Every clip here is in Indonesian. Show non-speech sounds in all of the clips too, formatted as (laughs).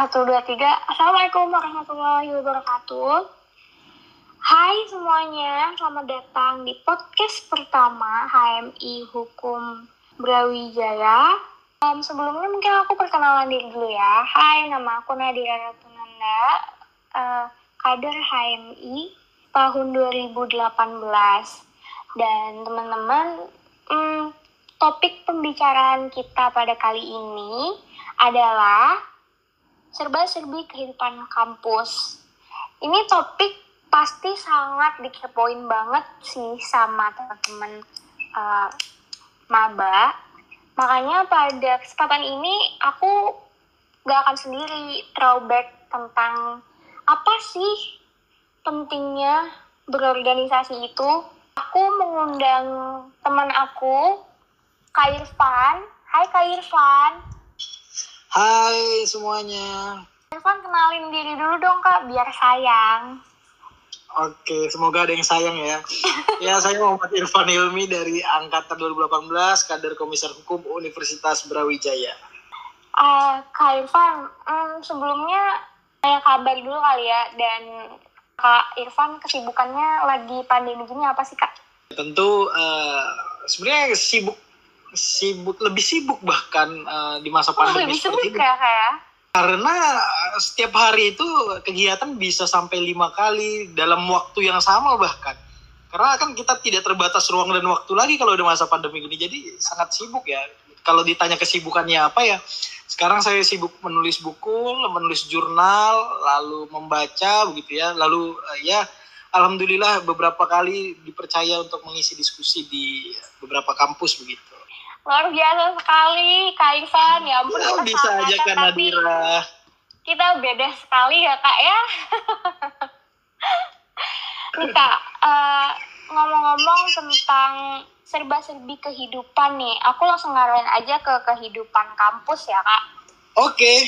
Satu, dua, tiga. Assalamualaikum warahmatullahi wabarakatuh. Hai semuanya, selamat datang di podcast pertama HMI Hukum Brawijaya. Um, sebelumnya mungkin aku perkenalan diri dulu ya. Hai, nama aku Nadira Ratunanda, uh, kader HMI tahun 2018. Dan teman-teman, um, topik pembicaraan kita pada kali ini adalah serba-serbi kehidupan kampus. Ini topik pasti sangat dikepoin banget sih sama teman-teman uh, maba. Makanya pada kesempatan ini aku gak akan sendiri throwback tentang apa sih pentingnya berorganisasi itu. Aku mengundang teman aku, Kak Irfan. Hai Kak Irfan. Hai semuanya. Irfan kenalin diri dulu dong kak, biar sayang. Oke, semoga ada yang sayang ya. (laughs) ya, saya Muhammad Irfan Ilmi dari Angkatan 2018, kader Komisar Hukum Universitas Brawijaya. Uh, Kak Irfan, um, sebelumnya saya kabar dulu kali ya, dan Kak Irfan kesibukannya lagi pandemi gini apa sih Kak? Tentu uh, sebenarnya sibuk sibuk lebih sibuk bahkan uh, di masa pandemi oh, lebih sibuk ya kayak karena setiap hari itu kegiatan bisa sampai lima kali dalam waktu yang sama bahkan. Karena kan kita tidak terbatas ruang dan waktu lagi kalau udah masa pandemi ini. Jadi sangat sibuk ya. Kalau ditanya kesibukannya apa ya sekarang saya sibuk menulis buku menulis jurnal lalu membaca begitu ya. Lalu uh, ya alhamdulillah beberapa kali dipercaya untuk mengisi diskusi di beberapa kampus begitu luar biasa sekali Kak Ivan. Ya ampun ya, bisa aja kan Nadira kita beda sekali ya Kak ya. (laughs) Nih Kak uh, ngomong-ngomong tentang serba-serbi kehidupan nih aku langsung ngarahin aja ke kehidupan kampus ya Kak. Oke. Okay.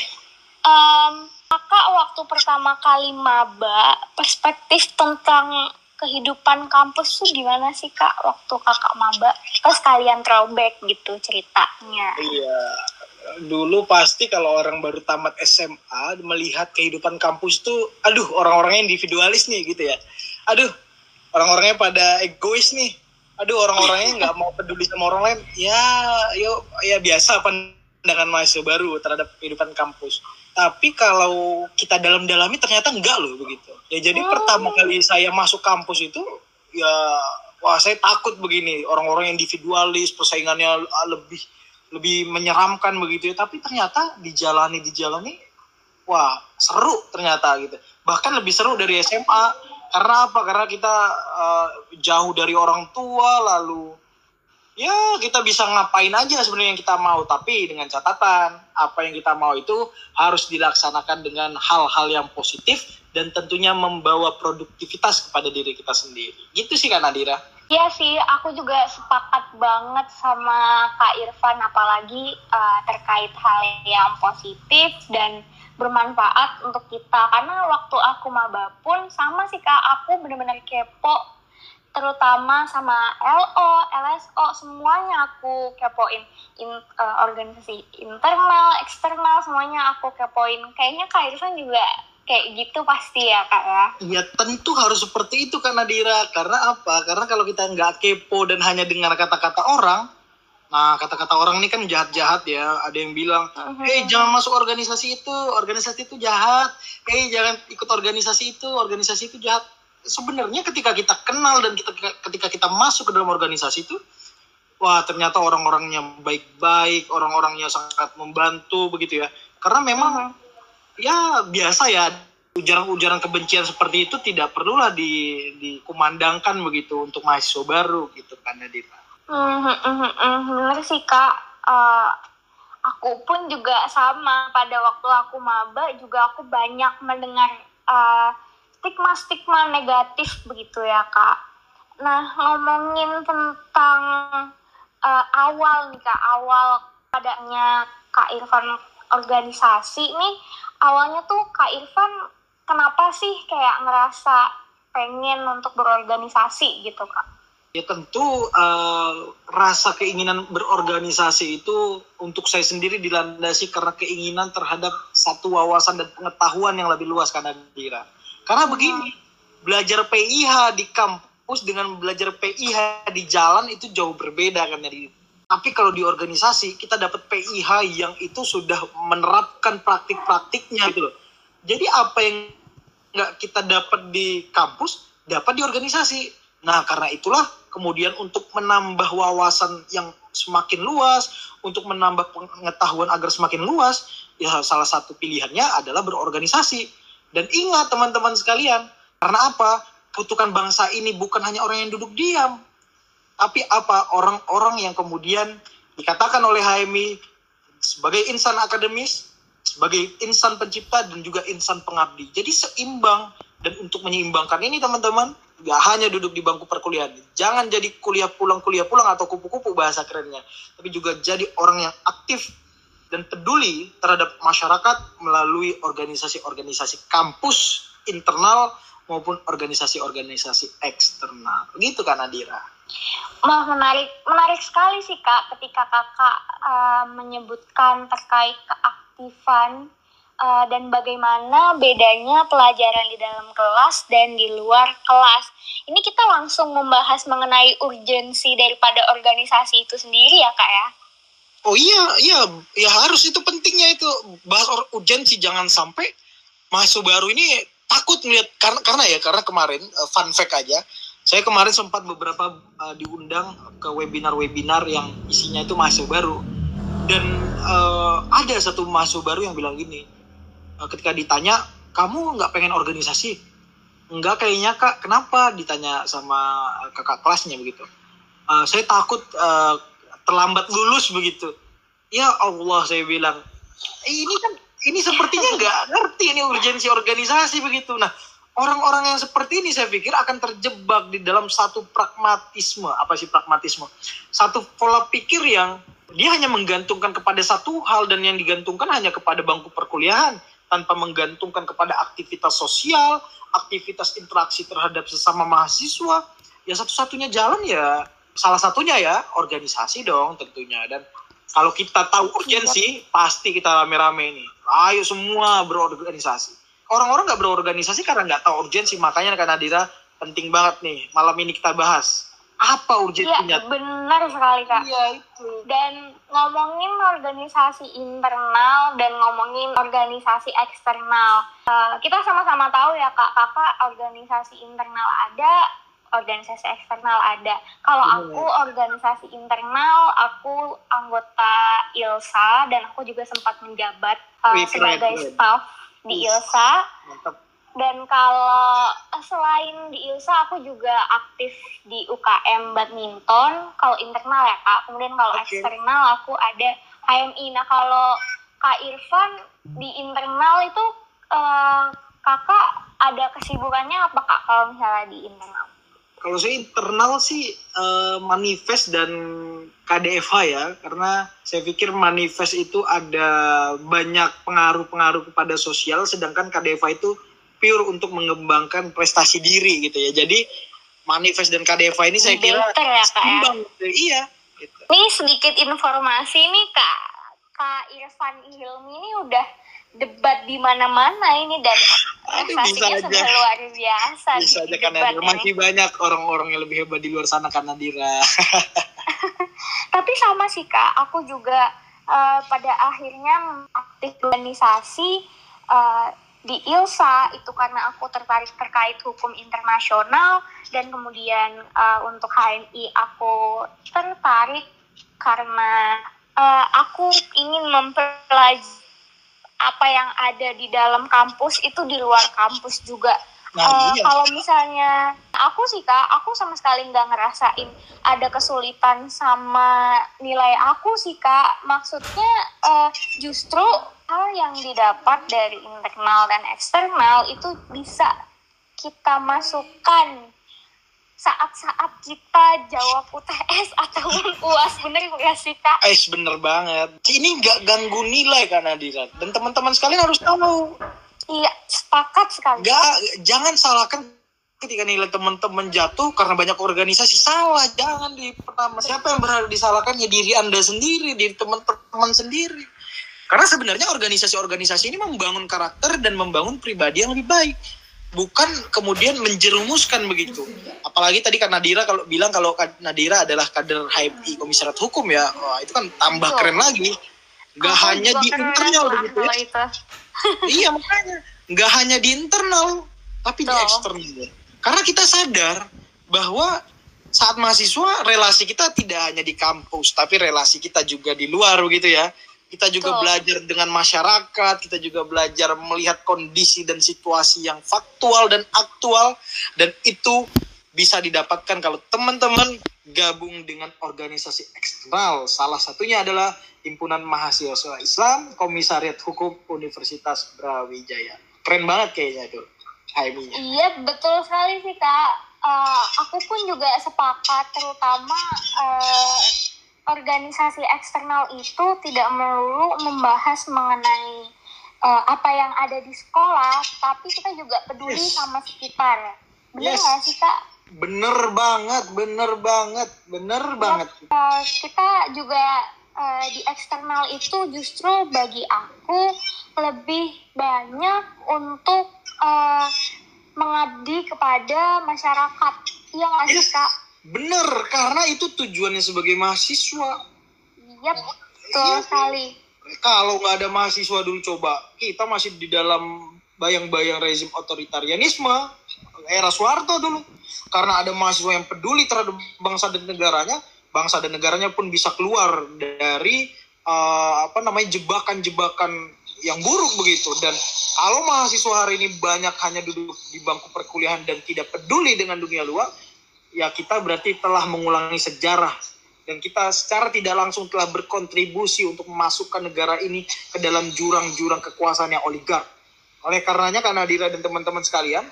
um, kakak waktu pertama kali maba perspektif tentang kehidupan kampus tuh gimana sih kak? Waktu kakak maba terus kalian throwback gitu ceritanya. Iya. Dulu pasti kalau orang baru tamat SMA melihat kehidupan kampus tuh aduh orang-orangnya individualis nih gitu ya. Aduh orang-orangnya pada egois nih. Aduh orang-orangnya (laughs) nggak mau peduli sama orang lain. Ya yo ya biasa pandangan mahasiswa baru terhadap kehidupan kampus tapi kalau kita dalam-dalami ternyata enggak loh begitu. Ya jadi oh. pertama kali saya masuk kampus itu ya wah saya takut begini. Orang-orang individualis persaingannya lebih lebih menyeramkan begitu ya. Tapi ternyata dijalani dijalani wah seru ternyata gitu. Bahkan lebih seru dari SMA karena apa? Karena kita uh, jauh dari orang tua lalu ya kita bisa ngapain aja sebenarnya yang kita mau tapi dengan catatan apa yang kita mau itu harus dilaksanakan dengan hal-hal yang positif dan tentunya membawa produktivitas kepada diri kita sendiri. Gitu sih kan Nadira. Iya sih, aku juga sepakat banget sama Kak Irfan apalagi uh, terkait hal yang positif dan bermanfaat untuk kita. Karena waktu aku maba pun sama sih Kak, aku benar-benar kepo terutama sama LO, LSO, semuanya aku kepoin. In, uh, organisasi internal, eksternal, semuanya aku kepoin. Kayaknya Kak Irfan juga kayak gitu pasti ya Kak ya? Iya tentu harus seperti itu kan Nadira. Karena apa? Karena kalau kita nggak kepo dan hanya dengar kata-kata orang, nah kata-kata orang ini kan jahat-jahat ya. Ada yang bilang, uh -huh. hey jangan masuk organisasi itu, organisasi itu jahat. Hey jangan ikut organisasi itu, organisasi itu jahat sebenarnya ketika kita kenal dan kita ketika kita masuk ke dalam organisasi itu wah ternyata orang-orangnya baik-baik orang-orangnya sangat membantu begitu ya karena memang ya biasa ya ujaran-ujaran kebencian seperti itu tidak perlulah di dikumandangkan begitu untuk mahasiswa baru gitu kan Nadira. Hmm, hmm, hmm, benar sih kak. Uh, aku pun juga sama pada waktu aku maba juga aku banyak mendengar uh, stigma-stigma negatif begitu ya kak. Nah ngomongin tentang uh, awal nih kak, awal adanya kak Irfan organisasi nih, awalnya tuh kak Irfan kenapa sih kayak ngerasa pengen untuk berorganisasi gitu kak? Ya tentu uh, rasa keinginan berorganisasi itu untuk saya sendiri dilandasi karena keinginan terhadap satu wawasan dan pengetahuan yang lebih luas karena Dira. Karena begini, belajar PIH di kampus dengan belajar PIH di jalan itu jauh berbeda kan dari tapi kalau di organisasi kita dapat PIH yang itu sudah menerapkan praktik-praktiknya gitu loh. Jadi apa yang nggak kita dapat di kampus dapat di organisasi. Nah karena itulah kemudian untuk menambah wawasan yang semakin luas, untuk menambah pengetahuan agar semakin luas, ya salah satu pilihannya adalah berorganisasi. Dan ingat teman-teman sekalian, karena apa? Kutukan bangsa ini bukan hanya orang yang duduk diam, tapi apa orang-orang yang kemudian dikatakan oleh HMI sebagai insan akademis, sebagai insan pencipta dan juga insan pengabdi. Jadi seimbang dan untuk menyeimbangkan ini teman-teman gak hanya duduk di bangku perkuliahan. Jangan jadi kuliah pulang kuliah pulang atau kupu-kupu bahasa kerennya, tapi juga jadi orang yang aktif dan peduli terhadap masyarakat melalui organisasi-organisasi kampus internal maupun organisasi-organisasi eksternal. Begitu kan Adira? Wah menarik, menarik sekali sih kak ketika kakak uh, menyebutkan terkait keaktifan uh, dan bagaimana bedanya pelajaran di dalam kelas dan di luar kelas. Ini kita langsung membahas mengenai urgensi daripada organisasi itu sendiri ya kak ya? Oh iya, iya, ya harus. Itu pentingnya itu. Bahas urgensi jangan sampai mahasiswa baru ini takut melihat karena karena ya karena kemarin uh, fun fact aja. Saya kemarin sempat beberapa uh, diundang ke webinar-webinar yang isinya itu mahasiswa baru. Dan uh, ada satu mahasiswa baru yang bilang gini. Uh, ketika ditanya kamu nggak pengen organisasi? Nggak kayaknya kak. Kenapa? Ditanya sama kakak kelasnya begitu. Uh, saya takut uh, terlambat lulus begitu ya Allah saya bilang ini kan ini sepertinya (laughs) nggak ngerti ini urgensi organisasi begitu nah orang-orang yang seperti ini saya pikir akan terjebak di dalam satu pragmatisme. Apa sih pragmatisme? Satu pola pikir yang dia hanya menggantungkan kepada satu hal dan yang digantungkan hanya kepada bangku perkuliahan tanpa menggantungkan kepada aktivitas sosial, aktivitas interaksi terhadap sesama mahasiswa. Ya satu-satunya jalan ya salah satunya ya organisasi dong tentunya dan kalau kita tahu urgensi pasti kita rame-rame nih. Ayo semua berorganisasi orang-orang nggak berorganisasi karena nggak tahu urgensi makanya kan Nadira penting banget nih malam ini kita bahas apa urgensinya? Iya benar sekali kak. Iya itu. Dan ngomongin organisasi internal dan ngomongin organisasi eksternal, uh, kita sama-sama tahu ya kak, kakak organisasi internal ada, organisasi eksternal ada. Kalau aku organisasi internal, aku anggota ILSA dan aku juga sempat menjabat uh, sebagai staff di Ilsa. Mantap. Dan kalau selain di Ilsa, aku juga aktif di UKM badminton. Kalau internal ya kak. Kemudian kalau okay. eksternal aku ada HMI. Nah kalau Kak Irfan di internal itu uh, kakak ada kesibukannya apa kak kalau misalnya di internal? Kalau saya internal sih uh, manifest dan KDFH ya, karena saya pikir manifest itu ada banyak pengaruh-pengaruh kepada sosial, sedangkan KDFH itu pure untuk mengembangkan prestasi diri gitu ya. Jadi manifest dan KDFH ini saya kira Better ya, Kak, ya? gitu. Iya. Gitu. Ini sedikit informasi nih Kak. Kak Irfan Hilmi ini udah debat di mana-mana ini dan prestasinya sudah luar biasa. Bisa aja karena masih banyak orang-orang yang lebih hebat di luar sana karena Dira. (laughs) Tapi sama sih kak, aku juga uh, pada akhirnya aktif organisasi uh, di ILSA. Itu karena aku tertarik terkait hukum internasional. Dan kemudian uh, untuk HMI aku tertarik karena uh, aku ingin mempelajari apa yang ada di dalam kampus itu di luar kampus juga. Nah, uh, iya. Kalau misalnya aku sih kak, aku sama sekali nggak ngerasain ada kesulitan sama nilai aku sih kak. Maksudnya uh, justru hal yang didapat dari internal dan eksternal itu bisa kita masukkan saat-saat kita jawab UTS (laughs) atau UAS bener ya sih kak? Eh bener banget. Ini nggak ganggu nilai kan Adira dan teman-teman sekalian harus tahu. Iya sepakat sekali. Gak jangan salahkan ketika nilai teman-teman jatuh karena banyak organisasi salah jangan di pertama siapa yang berhak disalahkan ya diri anda sendiri diri teman-teman sendiri karena sebenarnya organisasi-organisasi ini membangun karakter dan membangun pribadi yang lebih baik bukan kemudian menjerumuskan begitu. Apalagi tadi kan Nadira kalau bilang kalau Nadira adalah kader HMI Komisariat Hukum ya. Wah, itu kan tambah keren lagi. Nggak hanya di internal begitu ya. (laughs) iya makanya. Nggak hanya di internal tapi Tuh. di eksternal. Karena kita sadar bahwa saat mahasiswa relasi kita tidak hanya di kampus, tapi relasi kita juga di luar begitu ya. Kita juga Tuh. belajar dengan masyarakat, kita juga belajar melihat kondisi dan situasi yang faktual dan aktual dan itu bisa didapatkan kalau teman-teman gabung dengan organisasi eksternal. Salah satunya adalah Himpunan Mahasiswa Islam Komisariat Hukum Universitas Brawijaya. Keren banget kayaknya tuh. Iya betul sekali sih kak. Uh, aku pun juga sepakat terutama uh, organisasi eksternal itu tidak melulu membahas mengenai uh, apa yang ada di sekolah, tapi kita juga peduli yes. sama sekitar. Benar nggak yes. sih kak? Bener banget, bener banget, bener ya, banget. Uh, kita juga uh, di eksternal itu justru bagi aku lebih banyak untuk uh, mengabdi kepada masyarakat. Iya nggak sih kak? Bener, karena itu tujuannya sebagai mahasiswa. Iya, betul iya. sekali. Kalau nggak ada mahasiswa dulu coba, kita masih di dalam bayang-bayang rezim otoritarianisme era Soeharto dulu. Karena ada mahasiswa yang peduli terhadap bangsa dan negaranya, bangsa dan negaranya pun bisa keluar dari uh, apa namanya jebakan-jebakan yang buruk begitu dan kalau mahasiswa hari ini banyak hanya duduk di bangku perkuliahan dan tidak peduli dengan dunia luar ya kita berarti telah mengulangi sejarah. Dan kita secara tidak langsung telah berkontribusi untuk memasukkan negara ini ke dalam jurang-jurang kekuasaan yang oligark. Oleh karenanya karena Dira dan teman-teman sekalian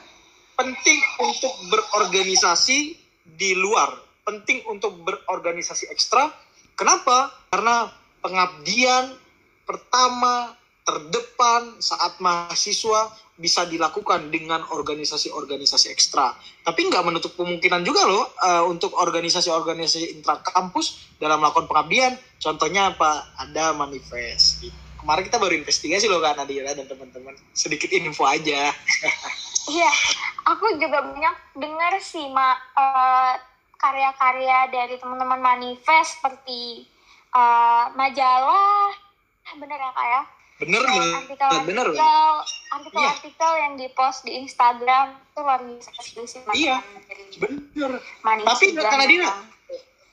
penting untuk berorganisasi di luar penting untuk berorganisasi ekstra. Kenapa? Karena pengabdian pertama terdepan saat mahasiswa bisa dilakukan dengan organisasi-organisasi ekstra. Tapi nggak menutup kemungkinan juga loh uh, untuk organisasi-organisasi intra kampus dalam melakukan pengabdian. Contohnya apa? Ada manifest. Kemarin kita baru investigasi loh kan Nadira dan teman-teman. Sedikit info aja. (laughs) Iya, aku juga banyak dengar sih mak uh, karya-karya dari teman-teman manifest seperti uh, majalah, bener ya kak ya? Bener artikel bener artikel artikel, iya. artikel yang dipost di Instagram itu luar biasa eksklusif iya. bener. Tapi karena dia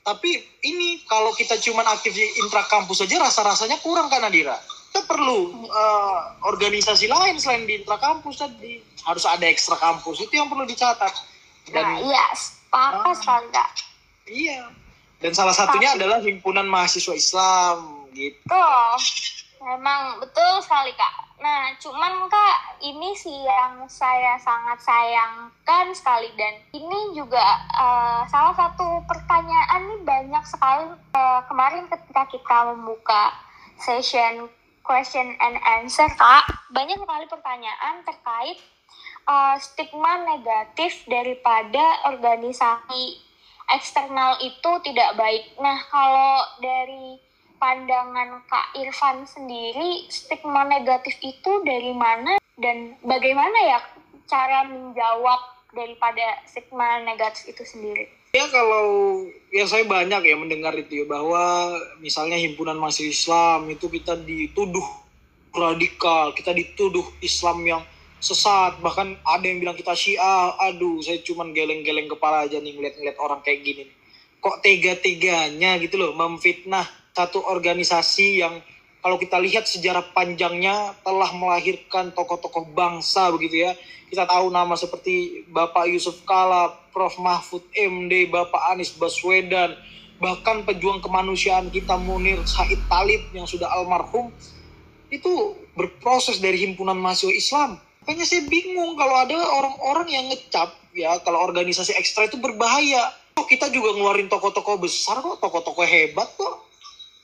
tapi ini kalau kita cuman aktif di intra kampus saja rasa rasanya kurang kan Nadira? Kita perlu uh, organisasi lain selain di intra kampus tadi. Harus ada ekstra kampus itu yang perlu dicatat. Dan nah, iya sepakat uh, sekali kak iya. Dan salah satunya Tapi, adalah himpunan mahasiswa Islam gitu. Oh Memang betul sekali kak. Nah, cuman kak ini sih yang saya sangat sayangkan sekali dan ini juga uh, salah satu pertanyaan nih banyak sekali uh, kemarin ketika kita membuka session question and answer kak banyak sekali pertanyaan terkait uh, stigma negatif daripada organisasi eksternal itu tidak baik. Nah, kalau dari pandangan Kak Irfan sendiri stigma negatif itu dari mana dan bagaimana ya cara menjawab daripada stigma negatif itu sendiri? Ya kalau ya saya banyak ya mendengar itu ya bahwa misalnya himpunan mahasiswa Islam itu kita dituduh radikal, kita dituduh Islam yang sesat, bahkan ada yang bilang kita Syiah. Aduh, saya cuman geleng-geleng kepala aja nih ngeliat-ngeliat orang kayak gini. Kok tega-teganya gitu loh memfitnah satu organisasi yang kalau kita lihat sejarah panjangnya telah melahirkan tokoh-tokoh bangsa begitu ya. Kita tahu nama seperti Bapak Yusuf Kala, Prof. Mahfud MD, Bapak Anies Baswedan, bahkan pejuang kemanusiaan kita Munir Said Talib yang sudah almarhum itu berproses dari himpunan mahasiswa Islam. Makanya saya bingung kalau ada orang-orang yang ngecap ya kalau organisasi ekstra itu berbahaya. Oh, kita juga ngeluarin tokoh-tokoh besar kok, tokoh-tokoh hebat kok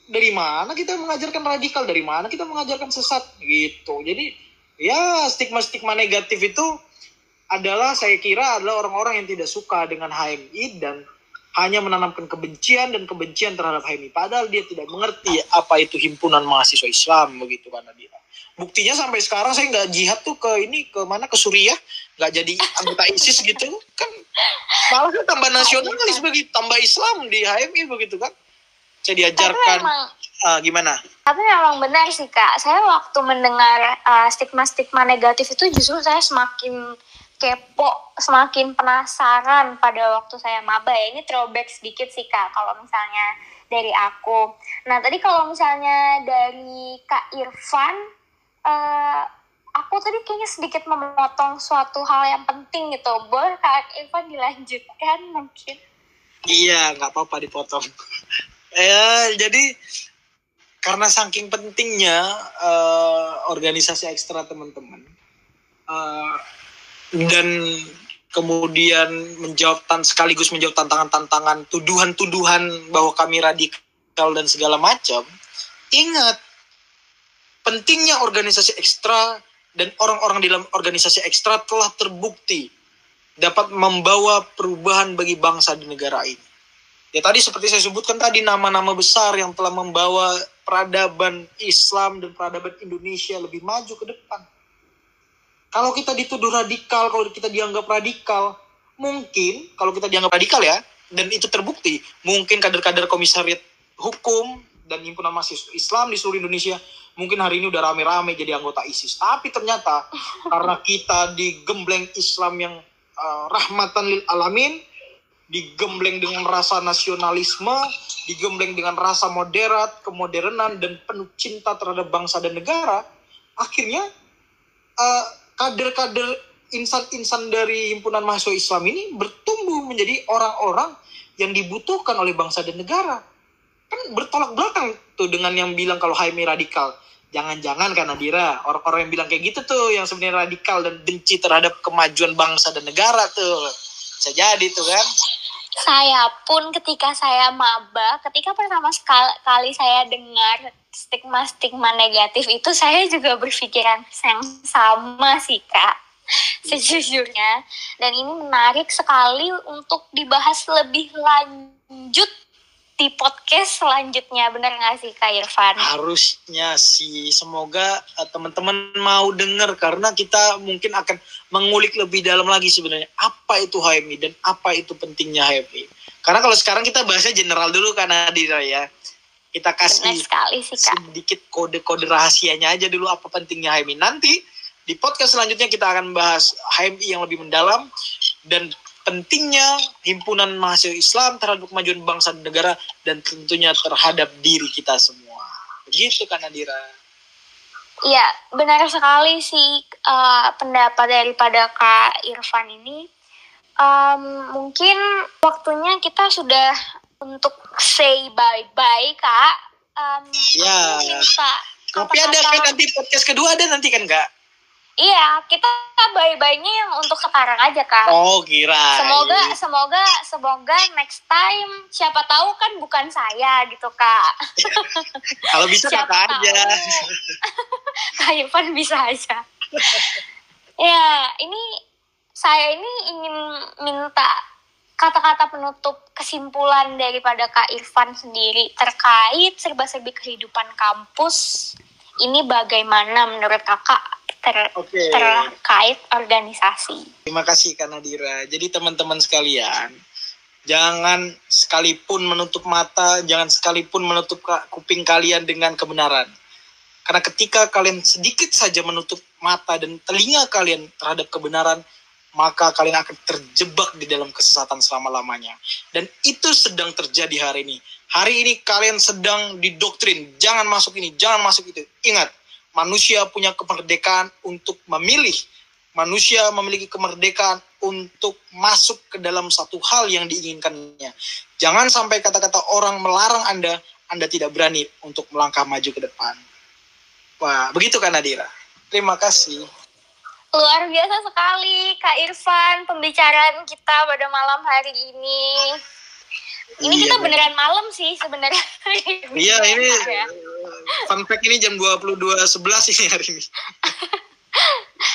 dari mana kita mengajarkan radikal? Dari mana kita mengajarkan sesat? Gitu. Jadi ya stigma stigma negatif itu adalah saya kira adalah orang-orang yang tidak suka dengan HMI dan hanya menanamkan kebencian dan kebencian terhadap HMI. Padahal dia tidak mengerti apa itu himpunan mahasiswa Islam begitu kan dia. Buktinya sampai sekarang saya nggak jihad tuh ke ini ke mana ke Suriah. Nggak jadi anggota ISIS gitu. Kan malah kan tambah nasionalis begitu tambah Islam di HMI begitu kan saya diajarkan. emang, uh, gimana? Tapi memang benar sih kak. Saya waktu mendengar uh, stigma-stigma negatif itu justru saya semakin kepo semakin penasaran pada waktu saya maba. Ya ini throwback sedikit sih kak kalau misalnya dari aku. Nah tadi kalau misalnya dari kak Irfan uh, aku tadi kayaknya sedikit memotong suatu hal yang penting gitu. Boleh kak Irfan dilanjutkan mungkin? Iya nggak apa-apa dipotong ya jadi karena saking pentingnya uh, organisasi ekstra teman-teman uh, dan kemudian menjawab tan sekaligus menjawab tantangan-tantangan tuduhan-tuduhan bahwa kami radikal dan segala macam ingat pentingnya organisasi ekstra dan orang-orang di dalam organisasi ekstra telah terbukti dapat membawa perubahan bagi bangsa di negara ini. Ya tadi seperti saya sebutkan tadi nama-nama besar yang telah membawa peradaban Islam dan peradaban Indonesia lebih maju ke depan. Kalau kita dituduh radikal, kalau kita dianggap radikal, mungkin kalau kita dianggap radikal ya, dan itu terbukti, mungkin kader-kader komisariat hukum dan himpunan mahasiswa Islam di seluruh Indonesia mungkin hari ini udah rame-rame jadi anggota ISIS. Tapi ternyata karena kita digembleng Islam yang uh, rahmatan lil alamin, digembleng dengan rasa nasionalisme, digembleng dengan rasa moderat, kemodernan dan penuh cinta terhadap bangsa dan negara, akhirnya uh, kader-kader insan-insan dari himpunan mahasiswa Islam ini bertumbuh menjadi orang-orang yang dibutuhkan oleh bangsa dan negara. Kan bertolak belakang tuh dengan yang bilang kalau Haimi radikal. Jangan-jangan kan Nadira, orang-orang yang bilang kayak gitu tuh yang sebenarnya radikal dan benci terhadap kemajuan bangsa dan negara tuh. Bisa jadi tuh kan. Saya pun ketika saya maba, ketika pertama sekali saya dengar stigma-stigma negatif itu saya juga berpikiran yang sama sih kak. Sejujurnya. Dan ini menarik sekali untuk dibahas lebih lanjut di podcast selanjutnya benar nggak sih Kak Irfan? Harusnya sih semoga uh, teman-teman mau dengar karena kita mungkin akan mengulik lebih dalam lagi sebenarnya apa itu HMI dan apa itu pentingnya HMI. Karena kalau sekarang kita bahasnya general dulu karena di ya kita kasih sekali sih, Kak. sedikit kode-kode rahasianya aja dulu apa pentingnya HMI. Nanti di podcast selanjutnya kita akan bahas HMI yang lebih mendalam dan pentingnya himpunan mahasiswa Islam terhadap kemajuan bangsa dan negara dan tentunya terhadap diri kita semua. Begitu kan Nadira? Iya, benar sekali sih uh, pendapat daripada Kak Irfan ini. Um, mungkin waktunya kita sudah untuk say bye bye kak. Um, ya. Tapi ada kan nanti podcast kedua ada nanti kan kak? Iya, kita bye-bye-nya yang untuk sekarang aja, Kak. Oh, kira. Semoga semoga semoga next time siapa tahu kan bukan saya gitu, Kak. (laughs) Kalau bisa siapa kata aja. (laughs) Kak Irfan bisa aja. (laughs) ya, ini saya ini ingin minta kata-kata penutup kesimpulan daripada Kak Irfan sendiri terkait serba-serbi kehidupan kampus ini bagaimana menurut kakak ter okay. terkait organisasi? Terima kasih Kak Nadira. Jadi teman-teman sekalian, jangan sekalipun menutup mata, jangan sekalipun menutup kuping kalian dengan kebenaran. Karena ketika kalian sedikit saja menutup mata dan telinga kalian terhadap kebenaran, maka kalian akan terjebak di dalam kesesatan selama-lamanya. Dan itu sedang terjadi hari ini. Hari ini kalian sedang didoktrin, jangan masuk ini, jangan masuk itu. Ingat, manusia punya kemerdekaan untuk memilih. Manusia memiliki kemerdekaan untuk masuk ke dalam satu hal yang diinginkannya. Jangan sampai kata-kata orang melarang Anda, Anda tidak berani untuk melangkah maju ke depan. Wah, begitu kan Nadira? Terima kasih. Luar biasa sekali Kak Irfan pembicaraan kita pada malam hari ini. Ini iya, kita beneran malam sih sebenarnya. (laughs) Iya, ini ya. fun fact ini jam 22.11 ini hari ini. (laughs)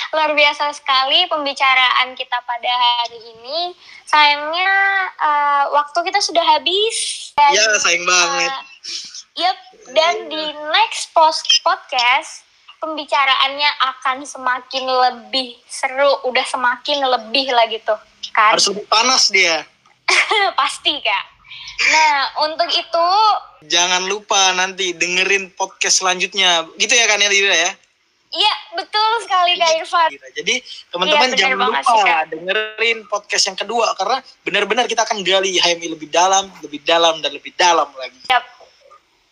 luar biasa sekali pembicaraan kita pada hari ini. Sayangnya uh, waktu kita sudah habis. Dan, ya sayang banget. Uh, yep. Dan di next post podcast pembicaraannya akan semakin lebih seru, udah semakin lebih lagi tuh kan. Harus lebih panas dia. (laughs) Pasti kak. Nah untuk itu jangan lupa nanti dengerin podcast selanjutnya, gitu ya kan ya Lira ya? Iya betul sekali Kak Irfan. Jadi teman-teman iya, jangan lupa sih, dengerin podcast yang kedua karena benar-benar kita akan gali HMI lebih dalam, lebih dalam dan lebih dalam lagi. Yep.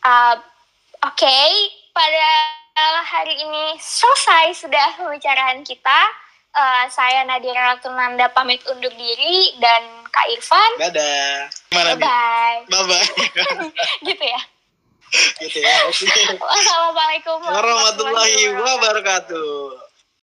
Uh, Oke, okay. pada hari ini selesai sudah pembicaraan kita. Uh, saya Nadira Ratunanda pamit undur diri dan Kak Irfan. Dadah. Gimana bye bye. Bye bye. (laughs) gitu ya gitu ya. Wassalamualaikum warahmatullahi wabarakatuh.